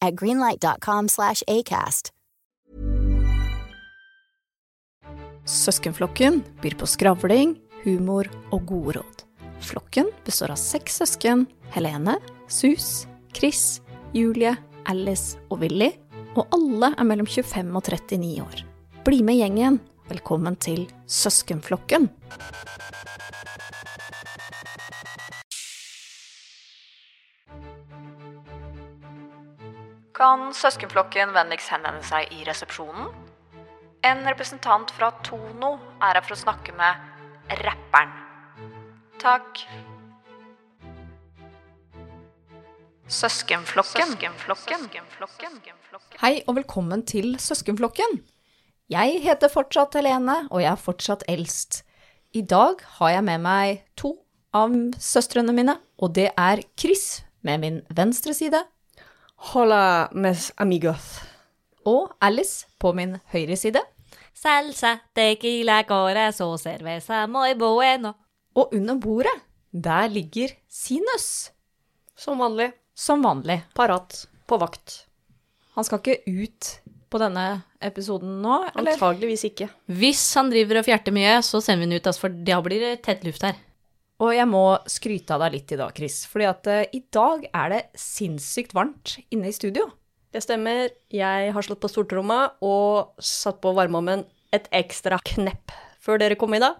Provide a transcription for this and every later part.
at greenlight.com slash ACAST. Søskenflokken byr på skravling, humor og gode råd. Flokken består av seks søsken Helene, Sus, Chris, Julie, Alice og Willy, og alle er mellom 25 og 39 år. Bli med gjengen. Velkommen til Søskenflokken. Kan søskenflokken vennligst henvende seg i resepsjonen? En representant fra Tono er her for å snakke med rapperen. Takk. Søskenflokken. Hei og velkommen til Søskenflokken. Jeg heter fortsatt Helene, og jeg er fortsatt eldst. I dag har jeg med meg to av søstrene mine, og det er Chris med min venstre side, Hola, mes amigos. og Alice på min høyre side. Salsa, tequila, corazón, cerveza, muy bueno. Og under bordet, der ligger Sinus, Som vanlig. som vanlig. Parat. På vakt. Han skal ikke ut på denne episoden nå, eller? Antageligvis ikke. Hvis han driver og fjerter mye, så sender vi han ut, altså, for da blir det tett luft her. Og jeg må skryte av deg litt i dag, Chris, fordi at uh, i dag er det sinnssykt varmt inne i studio. Det stemmer. Jeg har slått på stortromma og satt på varmeovnen et ekstra knepp før dere kom i dag.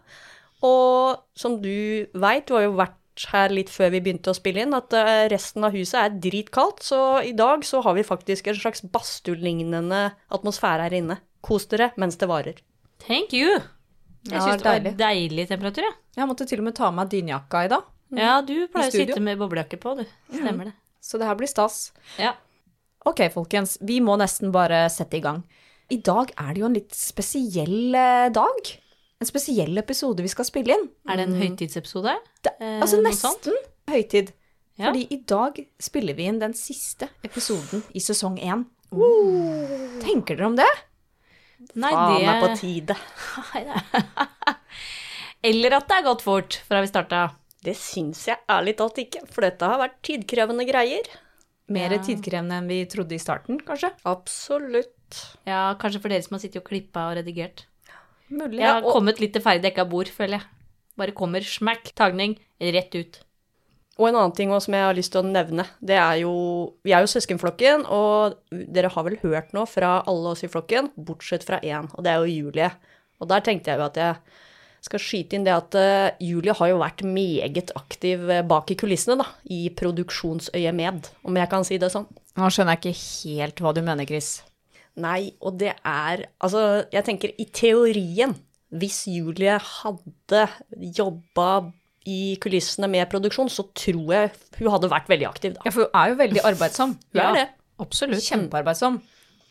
Og som du veit, du har jo vært her litt før vi begynte å spille inn, at eh, resten av huset er dritkaldt, så i dag så har vi faktisk en slags badstuelignende atmosfære her inne. Kos dere mens det varer. Thank you. Jeg Ja, syns det var deilig. deilig temperatur, jeg. Jeg måtte til og med ta av meg dynjakka i dag, Ja. du pleier å sitte med boblejakke på, du. Stemmer det. så det her blir stas. Ja. Ok, folkens, vi må nesten bare sette i gang. I dag er det jo en litt spesiell eh, dag. En spesiell episode vi skal spille inn. Er det en høytidsepisode? Det, Eh, altså nesten høytid. Ja. Fordi i dag spiller vi inn den siste episoden i sesong én. Tenker dere om det? Nei, Faen er på tide. Eller at det er gått fort fra vi starta. Det syns jeg ærlig talt ikke, for dette har vært tidkrevende greier. Mer Ja. tidkrevende enn vi trodde i starten, kanskje? Absolutt. Ja, kanskje for dere som har sittet og klippa og redigert. Mulig. Jeg har og- kommet litt til ferdig dekka bord, føler jeg. Bare kommer smakk, tagning, rett ut. Og en annen ting også som jeg har lyst til å nevne, det er jo Vi er jo søskenflokken, og dere har vel hørt noe fra alle oss i flokken, bortsett fra én, og det er jo Julie. Og der tenkte jeg jo at jeg skal skyte inn det at uh, Julie har jo vært meget aktiv eh, bak i kulissene, da, i produksjonsøyemed, om jeg kan si det sånn. Nå skjønner jeg ikke helt hva du mener, Chris. Nei, og det er Altså, jeg tenker i teorien, hvis Julie hadde jobba i kulissene med produksjon, så tror jeg hun hadde vært veldig aktiv, da. Ja, for hun er jo veldig arbeidsom. Hun er det. Absolutt. Kjempearbeidsom.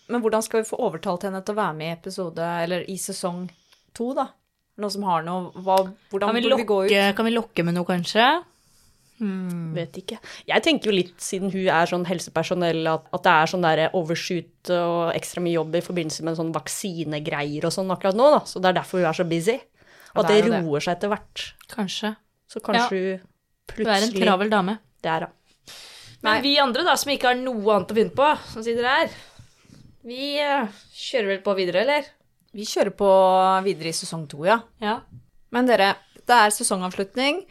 Men hvordan skal vi få overtalt henne til å være med i episode, eller i sesong to, da? Noen som har noe hva, Hvordan Kan vi, burde vi gå ut? kan vi lokke med noe, kanskje? Vet ikke. Jeg tenker jo litt, siden hun er sånn helsepersonell, at, at det er sånn der overshoot og ekstra mye jobb i forbindelse med sånn vaksinegreier og sånn akkurat nå, da. Så det er derfor hun er så busy. Og at det det roer det. seg etter hvert. Kanskje. Så kanskje ja. Du er en plutselig travel dame. Det er hun. Men vi andre, da, som ikke har noe annet å finne på, som sitter her, vi eh, kjører vel på videre, eller? Vi kjører på videre i sesong to, ja. Ja. Men dere, det er sesongavslutning,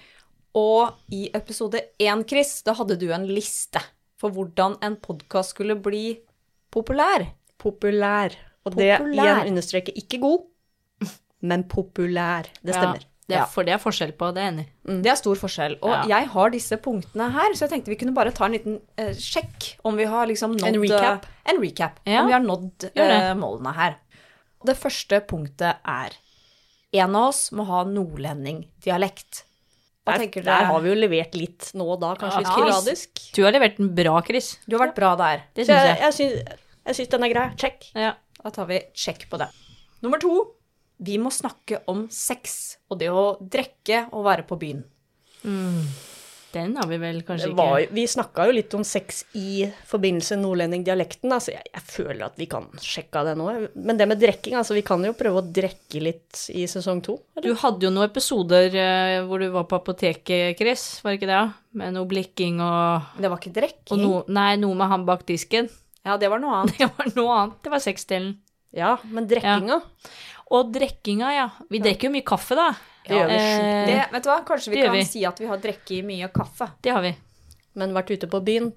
og i episode én, Chris, da hadde du en liste for hvordan en podkast skulle bli populær. Populær. Og det Populær. igjen understreker ikke god, men populær. Det stemmer. Ja, det er, For det er forskjell på, det er enig i. Det er stor forskjell. Og Ja. jeg har disse punktene her, så jeg tenkte vi kunne bare ta en liten eh, sjekk om vi har liksom nådd En recap? eh, En recap. Ja. Om vi har nådd eh, målene her. Det første punktet er En av oss må ha nordlendingdialekt. Hva Der, tenker der har vi jo levert litt nå og da, kanskje litt Ja. sporadisk. Du har levert den bra, Chris. Du har vært bra der. Det syns jeg, jeg. jeg, syns, den er grei. Check. Ja. Da tar vi sjekk på det. Nummer to. Vi må snakke om sex og det å drikke og være på byen. Den har vi vel kanskje var, ikke vi snakka jo litt om sex i forbindelse med nordlendingdialekten, altså jeg, jeg føler at vi kan sjekke av det nå. Men det med drikking, altså vi kan jo prøve å drikke litt i sesong to. Du hadde jo noen episoder eh, hvor du var på apoteket, Chris, var ikke det? Med noe blikking og, Det var ikke drikking. no, Nei, noe med han bak disken. Ja, det var noe annet. Det var noe annet. Det var sexdelen. Ja, men drikkinga Og drikkinga, ja. Vi drikker jo mye kaffe, da. Det gjør vi Eh, Det, vet du hva? Kanskje vi kan vi. si at vi har drukket mye kaffe. Det har vi. Men vært ute på byen,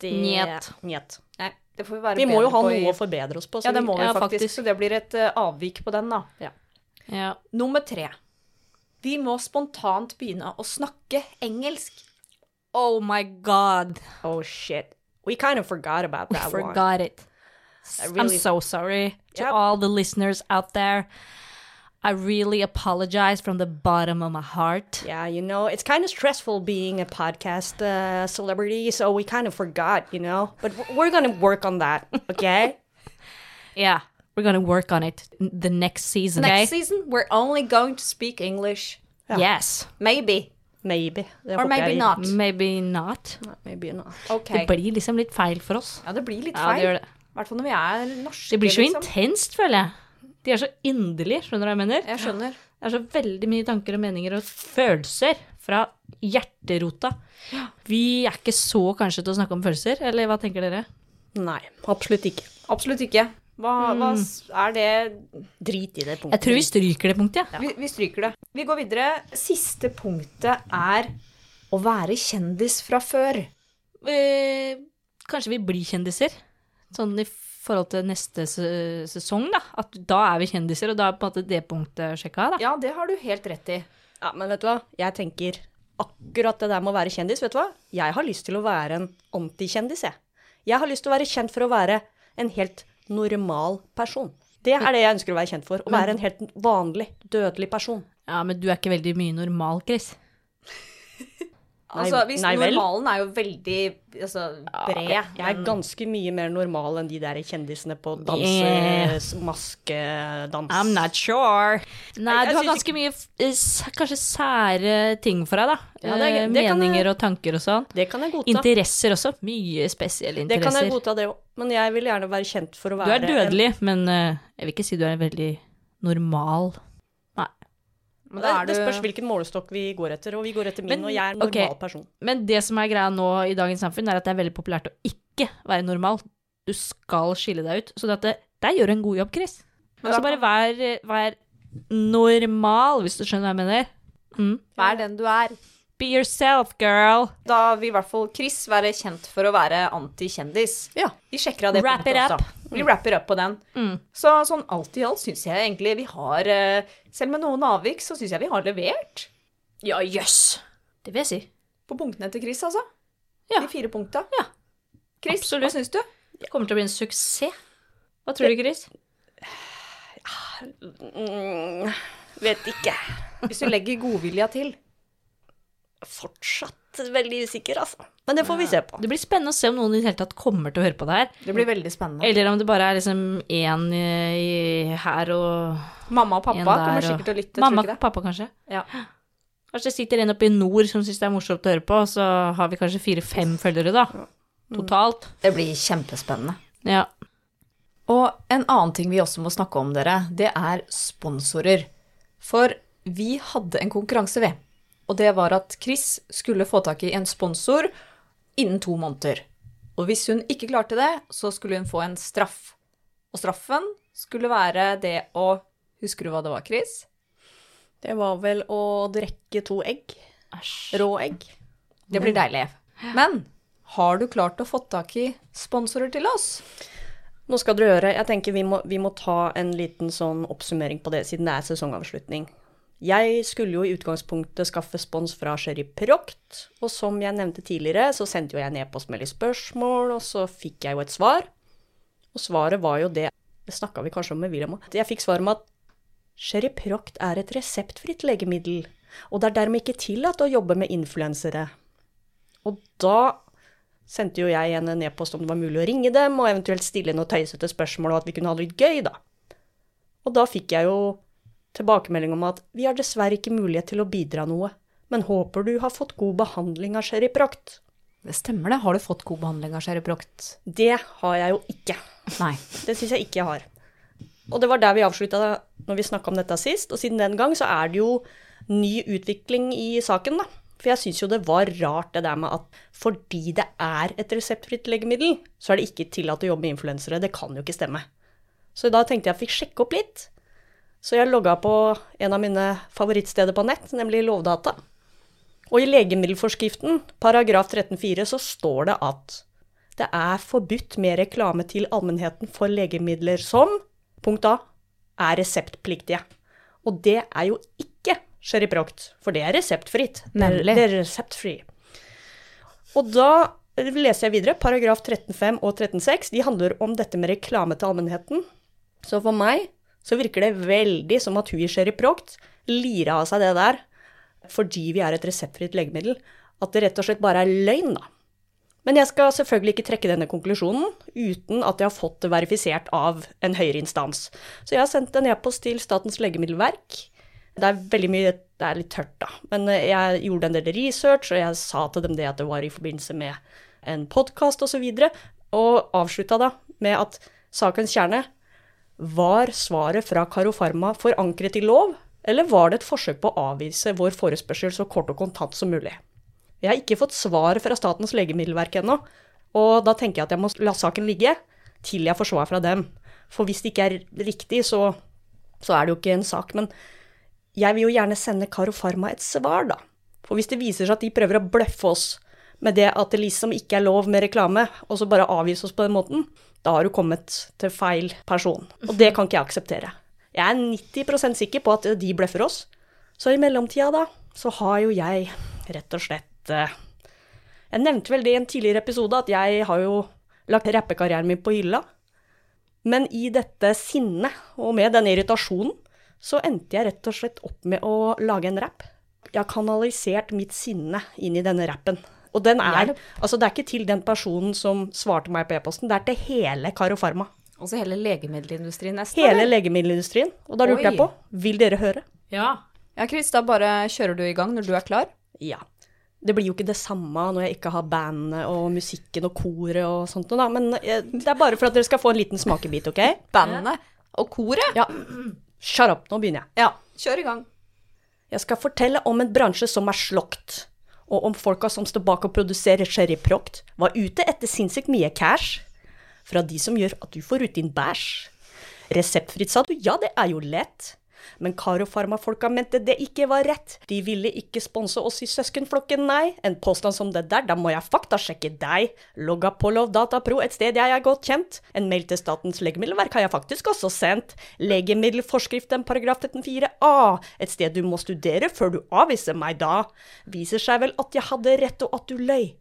det Njet. Njet. Nei, det får vi være Vi må jo ha noe i- å forbedre oss på. så Ja, det må vi Ja, faktisk, faktisk. så det blir et uh, avvik på den, da. Ja. Nummer tre. Vi må spontant begynne å snakke engelsk. Oh my god. Oh shit. We kind of forgot about We that one. forgot it. I I'm so sorry to Yep. all the listeners out there. I really apologize from the bottom of my heart. Yeah, you know, it's kind of stressful being a podcast uh, celebrity, so we kind of forgot, you know. But we're gonna work on that, okay? Yeah, we're gonna work on it the next season. Next okay? season, we're only going to speak English. Yes. Maybe. Maybe. Or maybe not. Maybe not. Maybe not. Ok. Det blir liksom litt feil for oss. Ja, det blir litt Ja, feil. det gjør det. I hvert fall når vi er norske. Det blir så liksom. intenst, føler jeg. De er så inderlige, skjønner du hva jeg mener? Jeg skjønner. Det er så veldig mye tanker og meninger og følelser fra hjerterota. Vi er ikke så kanskje til å snakke om følelser, eller hva tenker dere? Nei, absolutt ikke. Absolutt ikke. Hva, hva er det Drit i det punktet. Jeg tror vi stryker det punktet, ja. vi, vi stryker det. Vi går videre. Siste punktet er å være kjendis fra før. Eh, kanskje vi blir kjendiser? Sånn i forhold til neste sesong, da. At da er vi kjendiser, og da er på en måte det punktet sjekka, da. Ja, det har du helt rett i. Ja, men vet du hva? Jeg tenker akkurat det der med å være kjendis, vet du hva? Jeg har lyst til å være en antikjendis, jeg. Jeg har lyst til å være kjent for å være en helt normal person. Det er det jeg ønsker å være kjent for. Å være en helt vanlig, dødelig person. Ja, men du er ikke veldig mye normal, Chris. Altså, hvis nei normalen er jo veldig altså, bred. Jeg, jeg er men- ganske mye mer normal enn de der kjendisene på Yeah. danse... Maskedans. I'm not sure. Nei, Jeg- jeg du har ganske mye kanskje sære ting for deg, da. Ja, det er- Eh, det Meninger jeg- og tanker og sånn. Det kan jeg godta. Interesser også. Mye spesielle interesser. Det kan jeg godta, det òg. Men jeg vil gjerne være kjent for å være Du er dødelig, men eh, jeg vil ikke si du er veldig normal. Men da er det, det du- spørs hvilken målestokk vi går etter, og vi går etter min, Men, og jeg er en normal normal person. Men det som er greia nå i dagens samfunn, er at det er veldig populært å ikke være normal. Du skal skille deg ut. Så det, det, der gjør du en god jobb, Chris. Men Så bare vær, vær normal, hvis du skjønner hva jeg mener. Mm. Vær den du er. Be yourself, girl. Da vil i hvert fall Chris være kjent for å være antikjendis. Ja. Vi sjekker av det Wrap punktet også. Mm. Vi wrapper up på den. Mm. Så sånn alt i alt syns jeg egentlig vi har eh, Selv med noen avvik, så syns jeg vi har levert Ja, jøss. Det vil jeg si. på punktene til Chris, altså. Ja. De fire punkta. Ja. Chris, Absolutt. hva syns du? Det kommer til å bli en suksess. Hva tror du, Chris? Mm, vet ikke. Hvis du legger godvilja til. Fortsatt veldig usikker, altså. Men det får vi se på. Det blir spennende å se om noen i det hele tatt kommer til å høre på det her. Det blir veldig spennende. Eller om det bare er liksom én her og Mamma og pappa der. kommer sikkert til å lytte, Mamma og pappa, kanskje. Ja. Kanskje det sitter en oppe i nord som syns det er morsomt å høre på, og så har vi kanskje fire-fem følgere, da. Totalt. Det blir kjempespennende. Ja. Og en annen ting vi også må snakke om, dere, det er sponsorer. For vi hadde en konkurranse, vi. Og det var at Chris skulle få tak i en sponsor innen to måneder. Og hvis hun ikke klarte det, så skulle hun få en straff. Og straffen skulle være det å Husker du hva det var, Chris? Det var vel å drikke to egg. Æsj. Rå egg. Det blir deilig. Men har du klart å få tak i sponsorer til oss? Nå skal dere høre, jeg tenker vi må, vi må ta en liten sånn oppsummering på det, siden det er sesongavslutning. Jeg skulle jo i utgangspunktet skaffe spons fra Sherry Proct, og som jeg nevnte tidligere, så sendte jo jeg en e-post med litt spørsmål, og så fikk jeg jo et svar. Og svaret var jo det Det snakka vi kanskje om med William òg. Jeg fikk svar om at Sherry Proct er et reseptfritt legemiddel, og det er dermed ikke tillatt å jobbe med influensere. Og da sendte jo jeg igjen en e-post om det var mulig å ringe dem, og eventuelt stille noen tøysete spørsmål, og at vi kunne ha det litt gøy, da. Og da fikk jeg jo tilbakemelding om at vi har dessverre ikke mulighet til å bidra noe, men håper du har fått god behandling av Sherry Proct. Det stemmer det. Har du fått god behandling av Sherry Proct? Det har jeg jo ikke. Nei. Det syns jeg ikke jeg har. Og det var der vi avslutta når vi snakka om dette sist, og siden den gang så er det jo ny utvikling i saken, da. For jeg syns jo det var rart det der med at fordi det er et reseptfritt legemiddel, så er det ikke tillatt å jobbe med influensere. Det kan jo ikke stemme. Så da tenkte jeg at jeg fikk sjekke opp litt. Så jeg logga på en av mine favorittsteder på nett, nemlig Lovdata. Og i legemiddelforskriften, paragraf 13-4, så står det at det er forbudt med reklame til allmennheten for legemidler som punkt A er reseptpliktige. Og det er jo ikke Sherry Proct, for det er reseptfritt. Nemlig. Det er reseptfri. Og da leser jeg videre. Paragraf 13.5 og 13.6 de handler om dette med reklame til allmennheten. Så for meg så virker det veldig som at hun i Sherry Proct lirer av seg det der fordi vi er et reseptfritt legemiddel. At det rett og slett bare er løgn, da. Men jeg skal selvfølgelig ikke trekke denne konklusjonen uten at jeg har fått det verifisert av en høyere instans. Så jeg har sendt en e-post til Statens legemiddelverk. Det er veldig mye Det er litt tørt, da. Men eh, jeg gjorde en del research, og jeg sa til dem det at det var i forbindelse med en podkast osv. Og, så og avslutta da med at sakens kjerne var svaret fra Karofarma forankret i lov, eller var det et forsøk på å avvise vår forespørsel så kort og kontant som mulig? Jeg har ikke fått svar fra Statens legemiddelverk ennå, og da tenker jeg at jeg må la saken ligge til jeg får svar fra dem. For hvis det ikke er riktig, så, så er det jo ikke en sak. Men jeg vil jo gjerne sende Karo Pharma et svar, da. For hvis det viser seg at de prøver å bløffe oss med det at det liksom ikke er lov med reklame, og så bare avvise oss på den måten, da har du kommet til feil person. Og det kan ikke jeg akseptere. Jeg er 90% sikker på at de bløffer oss. Så i mellomtida, da, så har jo jeg rett og slett eh, Jeg nevnte vel det i en tidligere episode, at jeg har jo lagt rappekarrieren min på hylla. Men i dette sinnet, og med denne irritasjonen, så endte jeg rett og slett opp med å lage en rapp. Jeg har kanalisert mitt sinne inn i denne rappen. Og den er Altså, det er ikke til den personen som svarte meg på e-posten, det er til hele Karofarma. Altså hele legemiddelindustrien nesten? Hele eller? legemiddelindustrien. Og da lurte jeg på, vil dere høre? Ja. Ja, Chris, da bare kjører du i gang når du er klar. Ja. Det blir jo ikke det samme når jeg ikke har bandet og musikken og koret og sånt noe, da. Men eh, det er bare for at dere skal få en liten smakebit, OK? Bandet og koret. Ja. Shut up, nå begynner jeg. Ja, kjør i gang. Jeg skal fortelle om en bransje som er slokt, og om folka som står bak og produserer Sherry Proct, var ute etter sinnssykt mye cash. Fra de som gjør at du får ut din bæsj. Reseptfritt, sa du? Ja, det er jo lett. Men Karo Pharma-folka mente det ikke var rett. De ville ikke sponse oss i søskenflokken, nei. En påstand som det der, da må jeg faktasjekke deg. Logga på Lovdatapro, et sted jeg er godt kjent. En mail til Statens legemiddelverk har jeg faktisk også sendt. Legemiddelforskriften paragraf 13-4a. Et sted du må studere før du avviser meg da. Viser seg vel at jeg hadde rett og at du løy.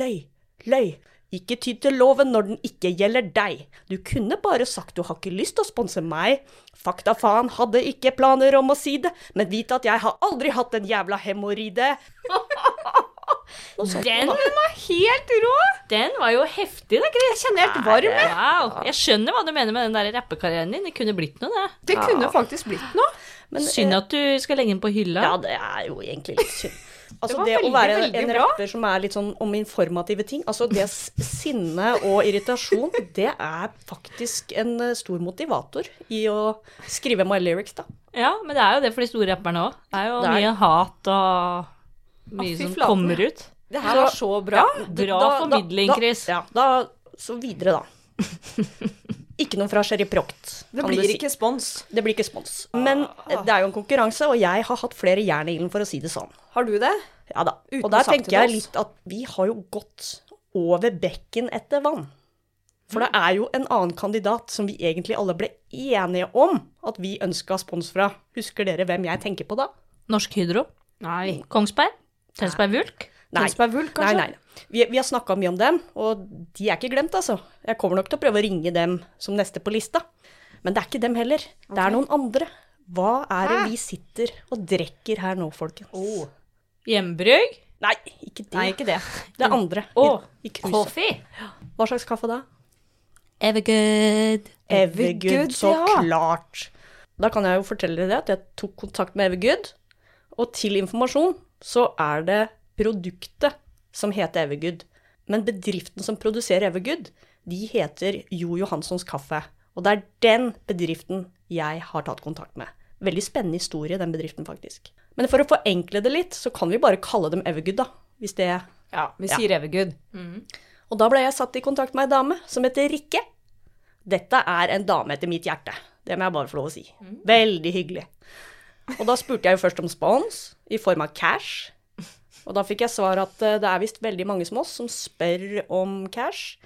Løy. Løy. Ikke ty til loven når den ikke gjelder deg. Du kunne bare sagt du har ikke lyst til å sponse meg. Fakta faen, hadde ikke planer om å si det, men vit at jeg har aldri hatt en jævla hemoroide. Den var helt rå! Den var jo heftig, da, Chris. Jeg kjenner helt varm, jeg. Wow. Jeg skjønner hva du mener med den der rappekarrieren din. Det kunne blitt noe, det. Det kunne faktisk blitt noe. Men, Synd eh, at du skal legge den på hylla. Ja, det er jo egentlig litt synd. Altså, det, det, å være veldig en rapper som er litt sånn om informative ting Altså, det sinne og irritasjon, det er faktisk en eh, stor motivator i å skrive my lyrics, da. Ja, men det er jo det for de store rapperne òg. Det er jo Det er- mye hat og mye som kommer ut. Det her var så bra. Bra Da- formidling, da- Chris. Ja, da Så videre, da. ikke noe fra Sherry Proct. Det blir si. ikke spons. Det blir ikke spons. Men ah. det er jo en konkurranse, og jeg har hatt flere jern i ilden, for å si det sånn. Har du det? Ja da. Uten og der tenker jeg litt at vi har jo gått over bekken etter vann. For det er jo en annen kandidat som vi egentlig alle ble enige om at vi ønska spons fra. Husker dere hvem jeg tenker på da? Norsk Hydro. Nei. Kongsberg. Tønsberg Vulk. Tønsberg Vulk, kanskje? Nei, nei. Vi, vi har snakka mye om dem, og de er ikke glemt, altså. Jeg kommer nok til å prøve å ringe dem som neste på lista. Men det er ikke dem heller. Det er noen andre. Hva er det vi sitter og drikker her nå, folkens? Hjemmebrygg. Nei, ikke det. Nei, ikke det. Det andre. Å, i, i kaffe. Hva slags kaffe da? Evergood. Evergood, Evergood, så ja. klart. Da kan jeg jo fortelle dere det at jeg tok kontakt med Evergood, og til informasjon så er det produktet som heter Evergood. Men bedriften som produserer Evergood, de heter Jo Johanssons Kaffe. Og det er den bedriften jeg har tatt kontakt med. Veldig spennende historie, den bedriften, faktisk. Men for å forenkle det litt, så kan vi bare kalle dem Evergood, da. Hvis det Ja, vi sier Evergood. og da ble jeg satt i kontakt med ei dame som heter Rikke. Dette er en dame etter mitt hjerte. Det må jeg bare få lov å si. Veldig hyggelig. Og da spurte jeg jo først om spons i form av cash. Og da fikk jeg svar at eh, det er visst veldig mange som oss som spør om cash.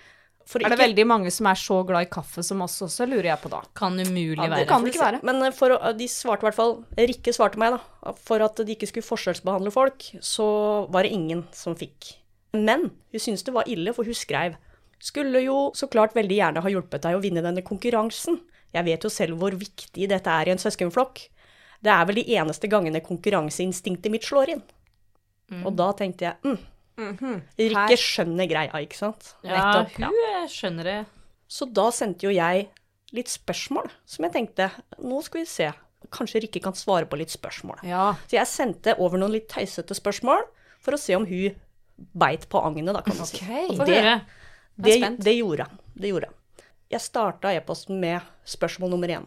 For Er det ikke- veldig mange som er så glad i kaffe som oss også, lurer jeg på da. Kan umulig Ja, det være. kan det ikke være. Men eh, for å, de svarte i hvert fall Rikke svarte meg, da. For at de ikke skulle forskjellsbehandle folk, så var det ingen som fikk. Men hun syntes det var ille, for hun skrev Skulle jo så klart veldig gjerne ha hjulpet deg å vinne denne konkurransen. Jeg vet jo selv hvor viktig dette er i en søskenflokk. Det er vel de eneste gangene konkurranseinstinktet mitt slår inn. Og da tenkte jeg mm, Rikke skjønner greia, ikke sant? Ja, Nettopp. hun ja. skjønner det. Så da sendte jo jeg litt spørsmål, som jeg tenkte nå skal vi se. Kanskje Rikke kan svare på litt spørsmål. Ja. Så jeg sendte over noen litt teisete spørsmål for å se om hun beit på agnet, da, kan du si. Ok. Og det, det, det gjorde hun. Det gjorde hun. Jeg starta e-posten med spørsmål nummer én.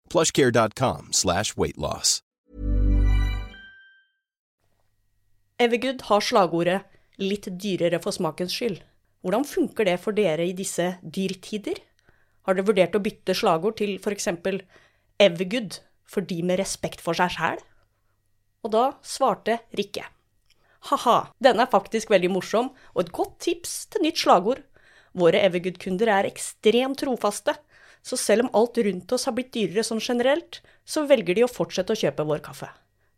plushcare.com slash weightloss. Evergood har slagordet 'litt dyrere for smakens skyld'. Hvordan funker det for dere i disse dyrtider? Har dere vurdert å bytte slagord til f.eks. Evergood for de med respekt for seg sjæl? Og da svarte Rikke. Ha-ha, denne er faktisk veldig morsom, og et godt tips til nytt slagord. Våre Evergood-kunder er ekstremt trofaste, så selv om alt rundt oss har blitt dyrere sånn generelt, så velger de å fortsette å kjøpe vår kaffe.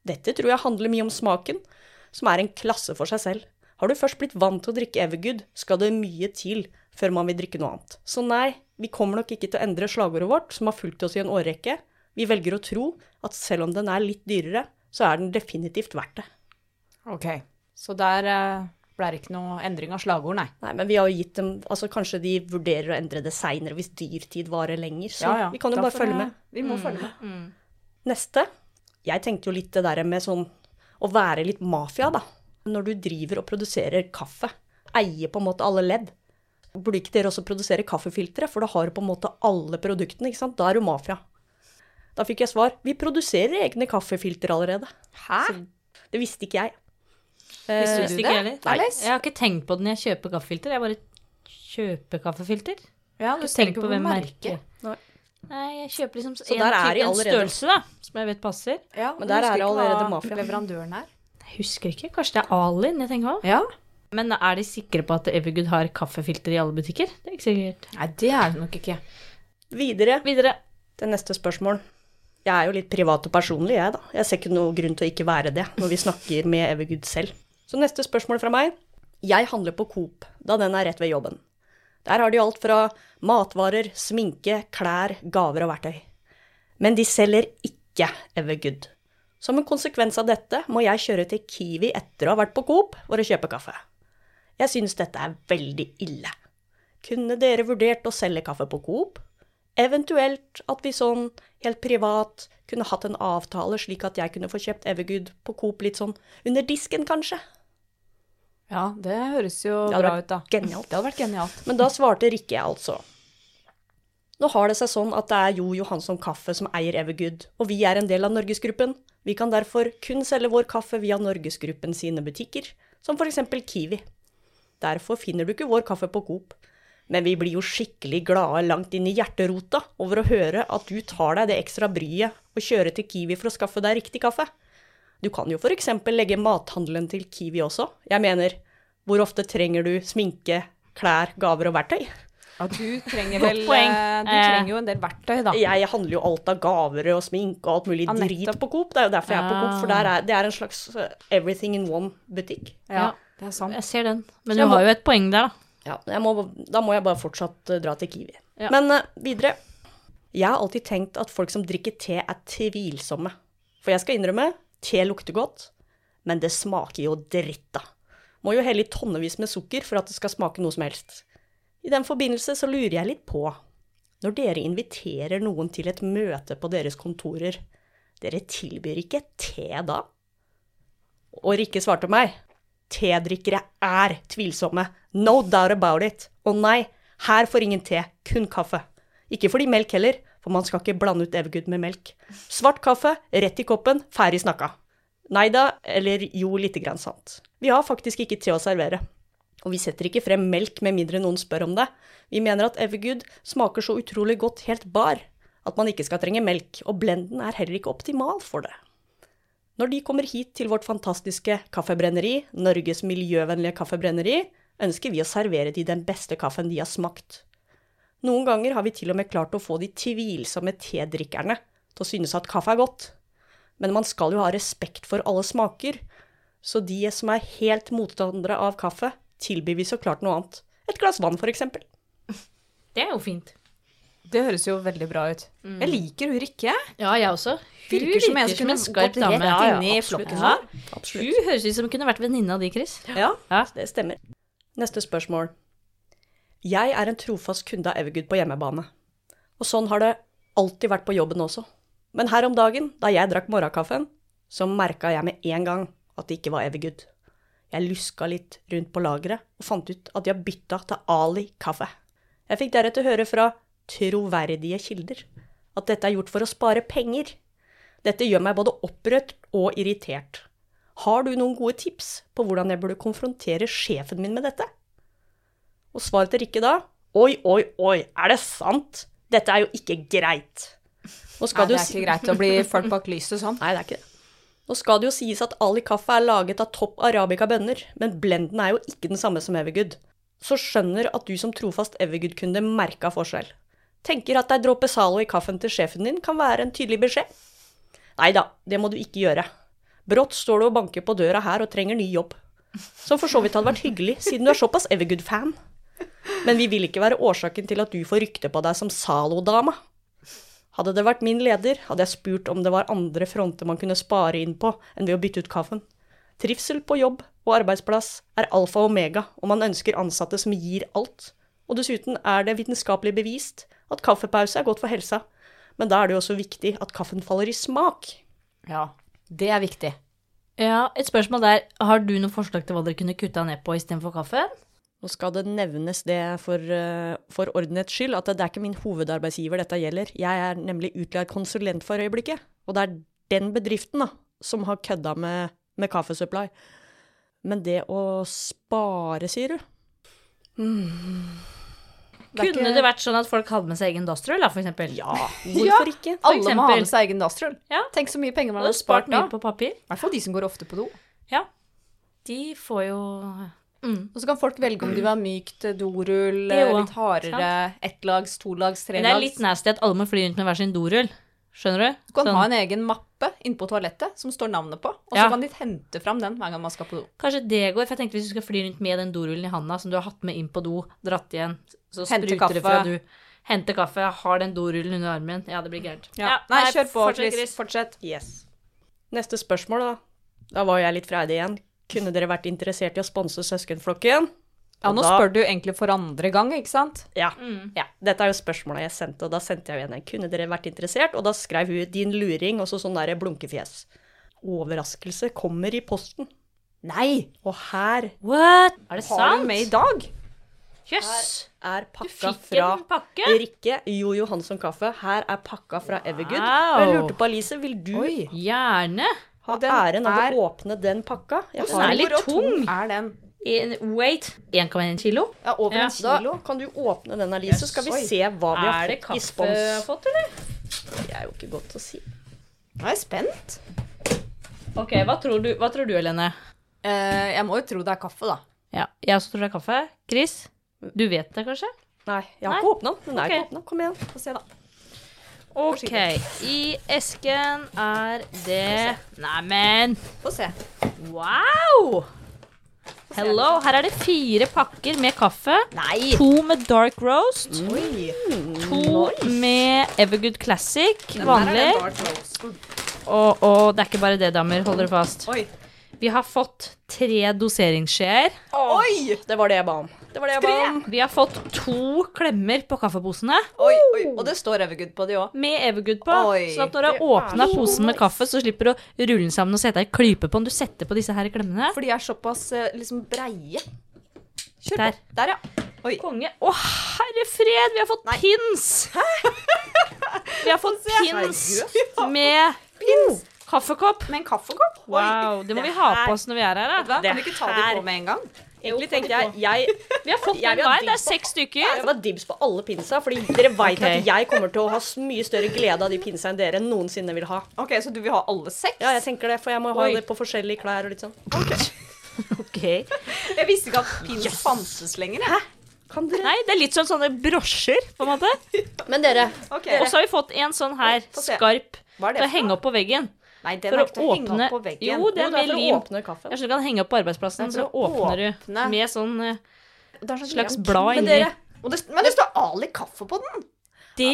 Dette tror jeg handler mye om smaken, som er en klasse for seg selv. Har du først blitt vant til å drikke Evergood, skal det mye til før man vil drikke noe annet. Så nei, vi kommer nok ikke til å endre slagordet vårt, som har fulgt oss i en årrekke. Vi velger å tro at selv om den er litt dyrere, så er den definitivt verdt det. Ok. Så der eh, ble det ikke noe endring av slagord, nei. Nei, men vi har jo gitt dem Altså, kanskje de vurderer å endre det seinere hvis dyrtid varer lenger, så Ja, ja. vi kan jo Da bare følge med. Vi må følge med. Neste. Jeg tenkte jo litt det der med sånn å være litt mafia, da. Når du driver og produserer kaffe, eier på en måte alle ledd. Burde ikke dere også produsere kaffefiltre, for da har du på en måte alle produktene, ikke sant? Da er du mafia. Da fikk jeg svar vi produserer egne kaffefilter allerede. Hæ? Så det visste ikke jeg. Visste Eh, du Ikke det? Nei. Jeg har ikke tenkt på det når jeg kjøper kaffefilter. Jeg bare kjøper kaffefilter. Ja, du tenkt på på hvem merket. merket. Nei. Jeg kjøper liksom en, type- en størrelse, da, som jeg vet passer. Ja, Men der er det allerede mafia. Leverandøren her. Jeg husker ikke. Kanskje det er Alin jeg tenker på? Ja. Men er de sikre på at Evergood har kaffefilter i alle butikker? Det er ikke sikkert. Nei, det er det nok ikke. Videre Videre. til neste spørsmål. Jeg er jo litt privat og personlig, jeg, da. Jeg ser ikke noe grunn til å ikke være det når vi snakker med Evergood selv. Så neste spørsmål fra meg. Jeg handler på Coop, da den er rett ved jobben. Der har de alt fra matvarer, sminke, klær, gaver og verktøy. Men de selger ikke Evergood. Som en konsekvens av dette må jeg kjøre til Kiwi etter å ha vært på Coop for å kjøpe kaffe. Jeg synes dette er veldig ille. Kunne dere vurdert å selge kaffe på Coop? Eventuelt at vi sånn helt privat kunne hatt en avtale slik at jeg kunne få kjøpt Evergood på Coop litt sånn under disken, kanskje? Ja, det høres jo Det bra ut, da. genialt. Det hadde vært genialt. Men da svarte Rikke, altså. Nå har det seg sånn at det er Jo Johansson Kaffe som eier Evergood, og vi er en del av Norgesgruppen. Vi kan derfor kun selge vår kaffe via Norgesgruppen sine butikker, som eksempel Kiwi. Derfor finner du ikke vår kaffe på Coop. Men vi blir jo skikkelig glade langt inn i hjerterota over å høre at du tar deg det ekstra bryet og kjører til Kiwi for å skaffe deg riktig kaffe. Du kan jo for eksempel legge mathandelen til Kiwi også. Jeg mener, hvor ofte trenger du sminke, klær, gaver og verktøy? Ja, du trenger Godt vel poeng. eh, Du Eh. trenger jo en del verktøy, da. Jeg handler jo alt av gaver og sminke og alt mulig Ja, drit på Coop. Det er jo derfor jeg er på Coop, for Ah. der er, det er en slags eh, everything in one-butikk. Ja, det er sant. Jeg ser den. Men du må- har jo et poeng der, da. Ja, jeg må, da må jeg bare fortsatt dra til Kiwi. Ja. Men uh, videre. Jeg har alltid tenkt at folk som drikker te er tvilsomme. For jeg skal innrømme, te lukter godt, men det smaker jo dritt, da. Må jo helle i tonnevis med sukker for at det skal smake noe som helst. I den forbindelse så lurer jeg litt på, når dere inviterer noen til et møte på deres kontorer, dere tilbyr ikke te da? Og Rikke svarte meg, tedrikkere er tvilsomme, no doubt about it. Og nei, her får ingen te, kun kaffe. Ikke fordi melk heller, for man skal ikke blande ut Evergood med melk. Svart kaffe, rett i koppen, ferdig snakka. Nei da, eller jo, lite grann sant. Vi har faktisk ikke te å servere. Og vi setter ikke frem melk med mindre noen spør om det. Vi mener at Evergood smaker så utrolig godt helt bar at man ikke skal trenge melk, og blenden er heller ikke optimal for det. Når de kommer hit til vårt fantastiske kaffebrenneri, Norges miljøvennlige kaffebrenneri, ønsker vi å servere de den beste kaffen de har smakt. Noen ganger har vi til og med klart å få de tvilsomme tedrikkerne til å synes at kaffe er godt. Men man skal jo ha respekt for alle smaker, så de som er helt motstandere av kaffe, tilbyr vi så klart noe annet. Et glass vann, for eksempel. Det er jo fint. Det høres jo veldig bra ut. Jeg liker hun Rikke. Ja, jeg også. Hun Virker som en som kunne gått dame. rett Ja, ja, inn i flokken Ja. Absolutt. Hun høres ut som hun kunne vært venninne av de, Chris. Ja, Ja. det stemmer. Neste spørsmål. Jeg er en trofast kunde av Evergood på hjemmebane. Og sånn har det alltid vært på jobben også. Men her om dagen, da jeg drakk morgenkaffen, så merka jeg med en gang at det ikke var Evergood. Jeg luska litt rundt på lageret og fant ut at de har bytta til Ali kaffe. Jeg fikk deretter høre fra troverdige kilder at dette er gjort for å spare penger. Dette gjør meg både opprørt og irritert. Har du noen gode tips på hvordan jeg burde konfrontere sjefen min med dette? Og svaret til Rikke da? Oi, oi, oi, er det sant? Dette er jo ikke greit. Nei, det er ikke greit å bli ført bak lyset sånn. Nei, det er ikke det. Nå skal det jo sies at Ali kaffe er laget av topp arabica-bønner, men blenden er jo ikke den samme som Evergood. Så skjønner at du som trofast Evergood-kunde merka forskjell. Tenker at ei dråpe Zalo i kaffen til sjefen din kan være en tydelig beskjed. Nei da, det må du ikke gjøre. Brått står du og banker på døra her og trenger ny jobb. Som for så vidt hadde vært hyggelig, siden du er såpass Evergood-fan. Men vi vil ikke være årsaken til at du får rykte på deg som Zalo-dama. Hadde det vært min leder, hadde jeg spurt om det var andre fronter man kunne spare inn på enn ved å bytte ut kaffen. Trivsel på jobb og arbeidsplass er alfa og omega, og man ønsker ansatte som gir alt. Og dessuten er det vitenskapelig bevist at kaffepause er godt for helsa, men da er det jo også viktig at kaffen faller i smak. Ja, det er viktig. Ja, et spørsmål der. Har du noen forslag til hva dere kunne kutta ned på istedenfor kaffe? Nå skal det nevnes det for, eh, for ordenhets skyld, at det, det er ikke min hovedarbeidsgiver dette gjelder. Jeg er nemlig utleid konsulent for øyeblikket. Og det er den bedriften da, som har kødda med, med kaffesupply. Men det å spare, sier du? Kunne ikke- det vært sånn at folk hadde med seg egen dastrull, da, for eksempel? Ja, hvorfor ikke? For Alle må ha med seg egen dastrull. Ja. Tenk så mye penger man hadde spart spart da. mye på papir. I hvert fall de som går ofte på do. Ja. De får jo mm. Og så kan folk velge om de vil ha mykt dorull, litt hardere, ettlags, tolags, trelags. Men det er litt nasty at alle må fly rundt med hver sin dorull. Skjønner du? Du kan Sånn. ha en egen mappe inne på toalettet som står navnet på, og så kan de hente fram den hver gang man skal på do. Kanskje det går, for jeg tenkte hvis du skal fly rundt med den dorullen i handa som du har hatt med inn på do, dratt igjen, så Hente spruter det fra du. Hente kaffe, har den dorullen under armen. Ja, det blir gærent. Ja. Nei, kjør på, Chris. Fortsett. Yes. Neste spørsmål, da. Da var jeg litt freidig igjen. Kunne dere vært interessert i å sponse Søskenflokken? Ja, nå da- spør du egentlig for andre gang, ikke sant? Ja. Mm. ja. Dette er jo spørsmålet jeg sendte, og da sendte jeg jo en. Kunne dere vært interessert? Og da skrev hun 'din luring', og så sånn derre blunkefjes. Overraskelse kommer i posten. Nei! Og her What? Er det Har sant? du med i dag? Jøss. er Du pakka fra pakke? Rikke Jo Johansson Kaffe. Her er pakka fra Evergood. Og jeg lurte på, Alice, vil du Oi. Gjerne. Ha den æren av er- å åpne den pakka? Jeg Den er litt tung. Er den? In, wait. 1,1 kilo? Ja, over Ja. en kilo. Da kan du åpne den, Alice, så skal vi se hva vi har fått i spons. Er det kaffe vi kaffe fått, eller? Det er jo ikke godt å si. Nå er jeg spent. Ok, hva tror du, hva tror du Helene? Uh, jeg må jo tro det er kaffe, da. Ja, jeg også tror det er kaffe. Chris? Du vet det kanskje? Nei, jeg har Nei? ikke åpna den. Den er okay. ikke åpna. Kom igjen. Få se, da. Ok, i esken er det Neimen, Få se. wow! Hello, her er det fire pakker med kaffe. Nei! To med dark roast. Oi. To med Evergood Classic, vanlig. Og, og det er ikke bare det, damer. Hold dere fast. Oi. Vi har fått tre doseringsskjeer. Oi! Det var det jeg ba om. Det var det jeg ba om. Vi har fått to klemmer på kaffeposene. Oi, oi. Og det står Evergood på de òg. Med Evergood på. Oi, så at når du har åpna posen med kaffe, så slipper du å rulle den sammen og sette ei klype på den. Du setter på disse her klemmene. For de er såpass eh, liksom breie. Kjør Der. på. Der, ja. Oi. Konge. Å, herre fred, vi har fått pins! vi har fått pins med kaffekopp. Med en kaffekopp. Oi. Wow, det må vi ha på oss når vi er her, da. Det, Kan vi ikke ta det på med en gang? Egentlig tenkte jeg jeg, Vi har fått Jeg vil hver. Det er seks stykker. jeg var dibs på alle pinsa, fordi dere veit okay. at jeg kommer til å ha mye større glede av de pinsa enn dere noensinne vil ha. Ok, Så du vil ha alle seks? Ja, jeg tenker det, for jeg må ha det på forskjellige klær og litt sånn. Ok. Jeg visste ikke at pins fantes lenger. jeg. Kan dere? Nei, det er litt sånn sånne brosjer, på en måte. Men dere, Okay. Og så har vi fått en sånn her, skarp, til å henge opp på veggen. Nei, den er ikke til å henge åpne opp på veggen. Jo, det er det er for å åpne kaffen. Jeg skjønner du kan henge opp på arbeidsplassen, så er åpner du åpne. med sånn sånn slags blad inni. Men, men det står Ali kaffe på den! Det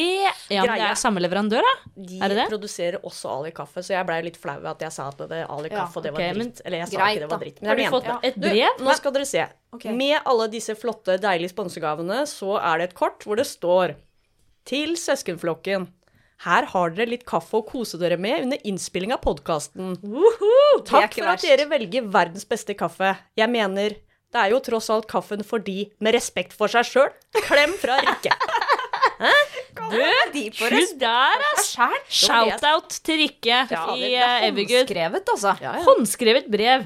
Ja, det er samme leverandør, da? de Er det det? produserer også Ali kaffe, så jeg blei litt flau ved at jeg sa at det Ali kaffe, og det var okay, dritt. Eller jeg sa greit, ikke det var dritt. Men Har du fått mente det. et Du, brev? nå skal dere se. Okay. Med alle disse flotte, deilige sponsegavene, så er det et kort hvor det står Til søskenflokken. Her har dere litt kaffe å kose dere med under innspilling av podkasten. Takk for at dere velger verdens beste kaffe. Jeg mener, det er jo tross alt kaffen for de med respekt for seg sjøl. Klem fra Rikke. De på Hun der, ass! Shout-out til Rikke i uh, Evergood. Håndskrevet, altså. Ja, ja. Håndskrevet brev.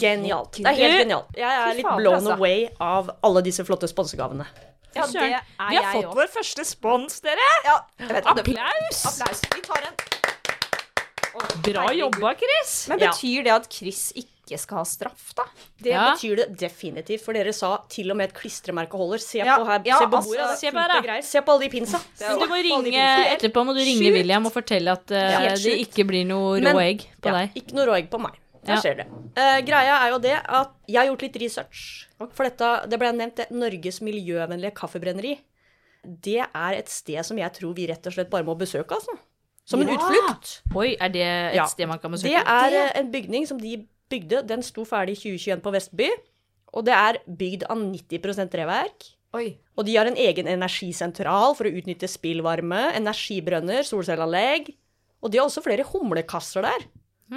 Genialt. Det er helt genialt. Jeg er litt blown altså. away av alle disse flotte sponsegavene. Ja, det er Vi har fått også. vår første spons, dere! Ja, jeg vet Applaus! Applaus. Vi tar en. Bra jobba, Chris. Men Ja. betyr det at Chris ikke skal ha straff, da? Det Ja. betyr det definitivt, for dere sa til og med et klistremerke holder. Se Ja, på her, ja, se på altså, bordet. det se på. Se på alle de pinsa. Du må ringe etterpå må du ringe Sjukt. William og fortelle at uh, det ikke blir noe Men- rå egg på ja, deg. Ikke noe rå egg på meg. Der ser dere. Eh, greia er jo det at jeg har gjort litt research. For dette, det ble nevnt det, Norges miljøvennlige kaffebrenneri. Det er et sted som jeg tror vi rett og slett bare må besøke, altså. Som en Ja. utflukt. Oi, er det et Ja. sted man kan besøke? Det er eh, en bygning som de bygde. Den sto ferdig i 2021 på Vestby. Og det er bygd av 90% treverk. Oi. Og de har en egen energisentral for å utnytte spillvarme, energibrønner, solcelleanlegg. Og de har også flere humlekasser der.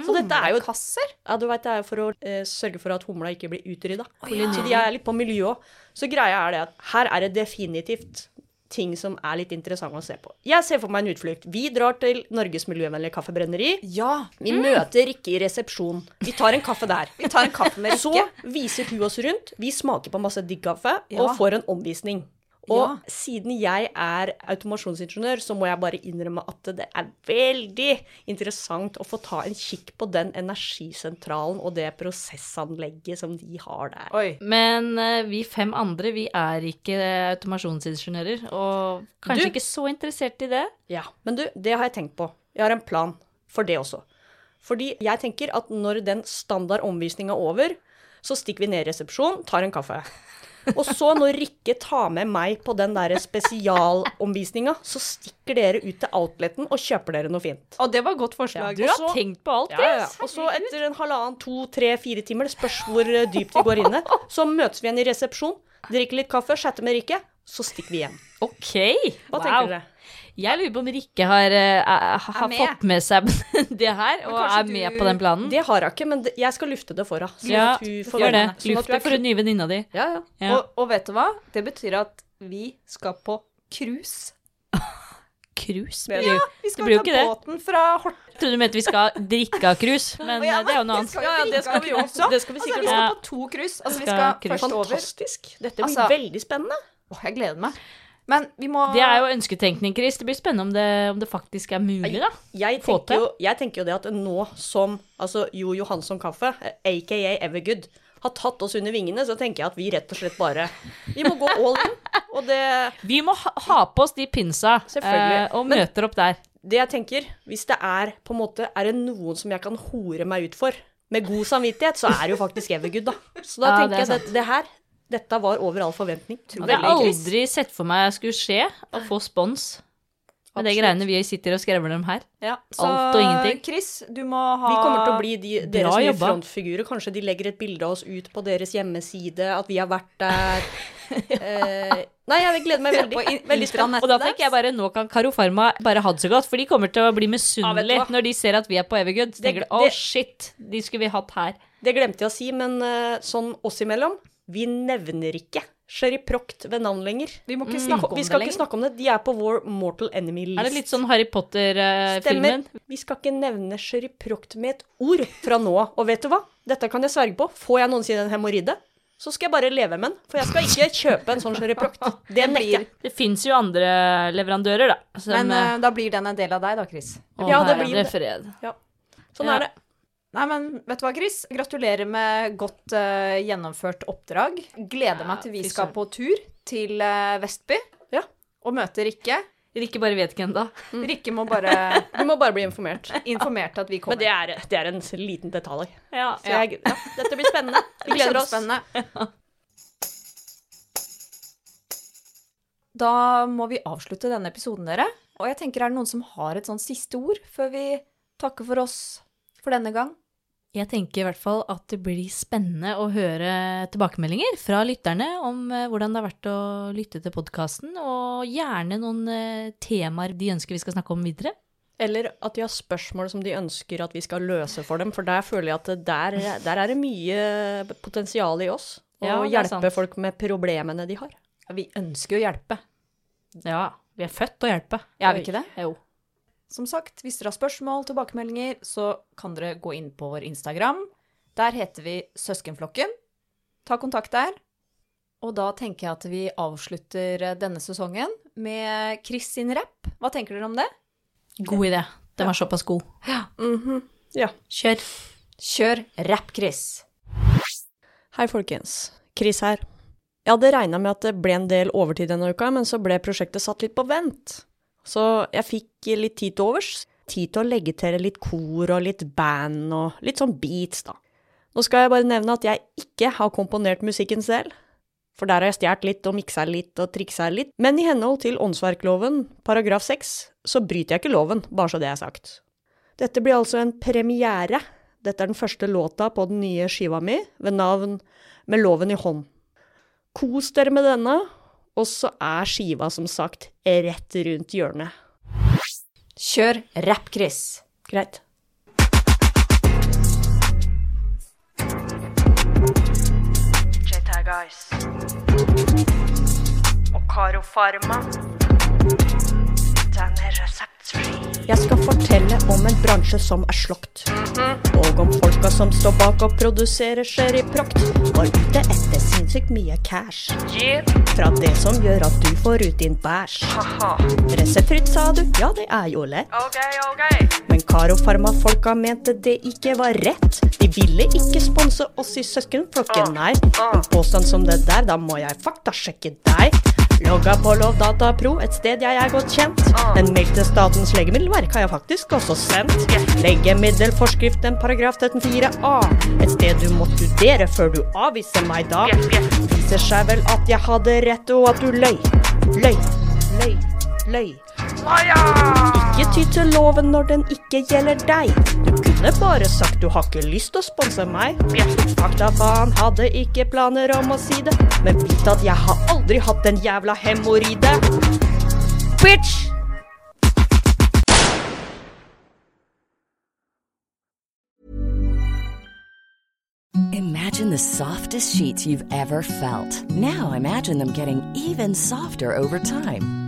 Så dette er jo Kasser? Ja, du vet, det er for å eh, sørge for at humla ikke blir utrydda. Så de er litt på miljø òg. Så greia er det at her er det definitivt ting som er litt interessant å se på. Jeg ser for meg en utflukt. Vi drar til Norges miljøvennlige kaffebrenneri. Ja. Vi møter Rikke i resepsjon. Vi tar en kaffe der. Vi tar en kaffe med Så viser hun oss rundt. Vi smaker på masse digg kaffe Ja. og får en omvisning. Og Ja. siden jeg er automasjonsingeniør, så må jeg bare innrømme at det er veldig interessant å få ta en kikk på den energisentralen og det prosessanlegget som de har der. Oi. Men uh, vi fem andre, vi er ikke automasjonsingeniører, og kanskje Du- ikke så interessert i det. Ja, men du, det har jeg tenkt på. Jeg har en plan for det også. Fordi jeg tenker at når den standard omvisninga er over, så stikker vi ned i resepsjonen, tar en kaffe. Og så når Rikke tar med meg på den der spesialomvisninga, så stikker dere ut til outleten og kjøper dere noe fint. Og det var godt forslag. Du har tenkt på alt, Ja, ja. Og så etter en halvannen, to, tre, fire timer, det spørs hvor eh, dypt vi går inne, så møtes vi igjen i resepsjon, drikker litt kaffe, chatter med Rikke, så stikker vi hjem. Ok. Hva wow. tenker dere? Jeg lurer på om Rikke har, er- har med. fått med seg det her, og er med du- på den planen. Det har hun ikke, men jeg skal lufte det for henne. ja, gjør det. Sånn Luft det for den nye venninna di. Ja, ja. Ja. Og, og vet du hva? Det betyr at vi skal på cruise. Krus? Ja, vi skal ta det. båten fra Hort... Jeg trodde du mente vi skal drikke av krus, men Ja, det er jo noe annet. Ja, ja, det skal vi også. Det skal vi Altså, vi skal på to krus. Altså, vi Skal skal først over. Fantastisk. Dette blir Altså- veldig spennende. Åh, jeg gleder meg. Men vi må Det er jo ønsketenkning, Chris. Det blir spennende om det, om det faktisk er mulig, da. Jeg tenker, jo, jeg tenker jo det at nå som altså Jo Johansson Kaffe, aka Evergood, har tatt oss under vingene, så tenker jeg at vi rett og slett bare Vi må gå all in. Og det, Vi må ha, ha på oss de pinsa eh, og Men- møter opp der. det jeg tenker, hvis det er på en måte Er det noen som jeg kan hore meg ut for med god samvittighet, så er det jo faktisk Evergood, da. Så da Ja, tenker jeg at det, det her Dette var over all forventning. Jeg hadde aldri sett for meg jeg skulle skje å få spons med det Absolutt. greiene vi sitter og skrevler om her. ja. Så Alt og ingenting. Chris, du må ha Vi kommer til å bli de, deres nye jobba. frontfigurer. Kanskje de legger et bilde av oss ut på deres hjemmeside, at vi har vært der. eh, nei, jeg gleder meg veldig. Veldig spent. Og da tenker jeg bare, nå kan Karo Pharma bare ha det så godt, for de kommer til å bli misunnelige Ja, når de ser at vi er på Evergood. Så tenker de, å oh, shit, de skulle vi hatt her. Det glemte jeg å si, men eh, sånn oss imellom, vi nevner ikke Sherry Proct ved navn lenger. Vi må ikke Vi, snakke om vi skal det ikke lenger. snakke om det. De er på vår Mortal Enemy-list. Er det litt sånn Harry Potter-filmen? Vi skal ikke nevne Sherry Proct med et ord fra nå av. Og vet du hva? Dette kan jeg sverge på. Får jeg noensinne en hemoroide, så skal jeg bare leve med den. For jeg skal ikke kjøpe en sånn Sherry Proct. Det nekter jeg. Det fins jo andre leverandører, da. Som, Men eh, da blir den en del av deg, da, Chris. å, ja, det herre blir det. fred. Ja. Sånn Ja. er det. Nei, men vet du hva, Chris? Gratulerer med godt uh, gjennomført oppdrag. Gleder meg til vi fy skal på tur til uh, Vestby Ja. og møte Rikke. Rikke bare vet ikke ennå. Rikke må bare Du må bare bli informert. informert at vi kommer. Men det er, det er en liten detalj. Ja. Så jeg, ja, dette blir spennende. Vi gleder oss. Kjempespennende. Da må vi avslutte denne episoden, dere. Og jeg tenker, er det noen som har et sånn siste ord før vi takker for oss for denne gang? Jeg tenker i hvert fall at det blir spennende å høre tilbakemeldinger fra lytterne om eh, hvordan det har vært å lytte til podkasten, og gjerne noen eh, temaer de ønsker vi skal snakke om videre. Eller at de har spørsmål som de ønsker at vi skal løse for dem. For der føler jeg at der, der er det mye potensial i oss. Å Ja, hjelpe folk med problemene de har. Ja, Vi ønsker jo å hjelpe. Ja, vi er født til å hjelpe. Er vi ikke det? Jo. Som sagt, hvis dere har spørsmål, tilbakemeldinger, så kan dere gå inn på vår Instagram. Der heter vi Søskenflokken. Ta kontakt der. Og da tenker jeg at vi avslutter denne sesongen med Chris sin rapp. Hva tenker dere om det? God idé. Den var såpass god. Ja. Kjør. Kjør rapp, Chris. Hei, folkens. Chris her. Jeg hadde regna med at det ble en del overtid denne uka, men så ble prosjektet satt litt på vent. Så jeg fikk litt tid til overs. Tid til å legge til litt kor og litt band og litt sånn beats, da. Nå skal jeg bare nevne at jeg ikke har komponert musikken selv. For der har jeg stjålet litt og miksa litt og triksa litt. Men i henhold til åndsverkloven paragraf 6 så bryter jeg ikke loven, bare så det er sagt. Dette blir altså en premiere. Dette er den første låta på den nye skiva mi, ved navn Med loven i hånd. Kos dere med denne, og så er skiva som sagt rett rundt hjørnet. Kjør rapp, Chris. Greit. Guys. Og Karo Pharma. Den er jeg skal fortelle om en bransje som er slått. Og om folka som står bak og produserer Sherryproct. Var ute etter sinnssykt mye cash. Fra det som gjør at du får ut din bæsj. Haha. Reseptfritt, sa du? Ja, det er jo lett. Men Karo Pharma-folka mente det ikke var rett. De ville ikke sponse oss i søskenflokken, nei. En påstand som det der, da må jeg faktasjekke deg. Logga på Lovdata Pro, et sted jeg er godt kjent. En mail til Statens legemiddelverk har jeg faktisk også sendt. Legemiddelforskriften paragraf 13-4a. Et sted du må studere før du avviser meg da. Viser seg vel at jeg hadde rett, og at du løy. Løy, løy, løy. Ikke ty til loven når den ikke gjelder deg. Du kunne bare sagt du har ikke lyst til å sponse meg. Faktafaen hadde ikke planer om å si det. Men vit at jeg har aldri hatt en jævla hemoroide. Bitch! Imagine the softest sheets you've ever felt. Now imagine them getting even softer over time.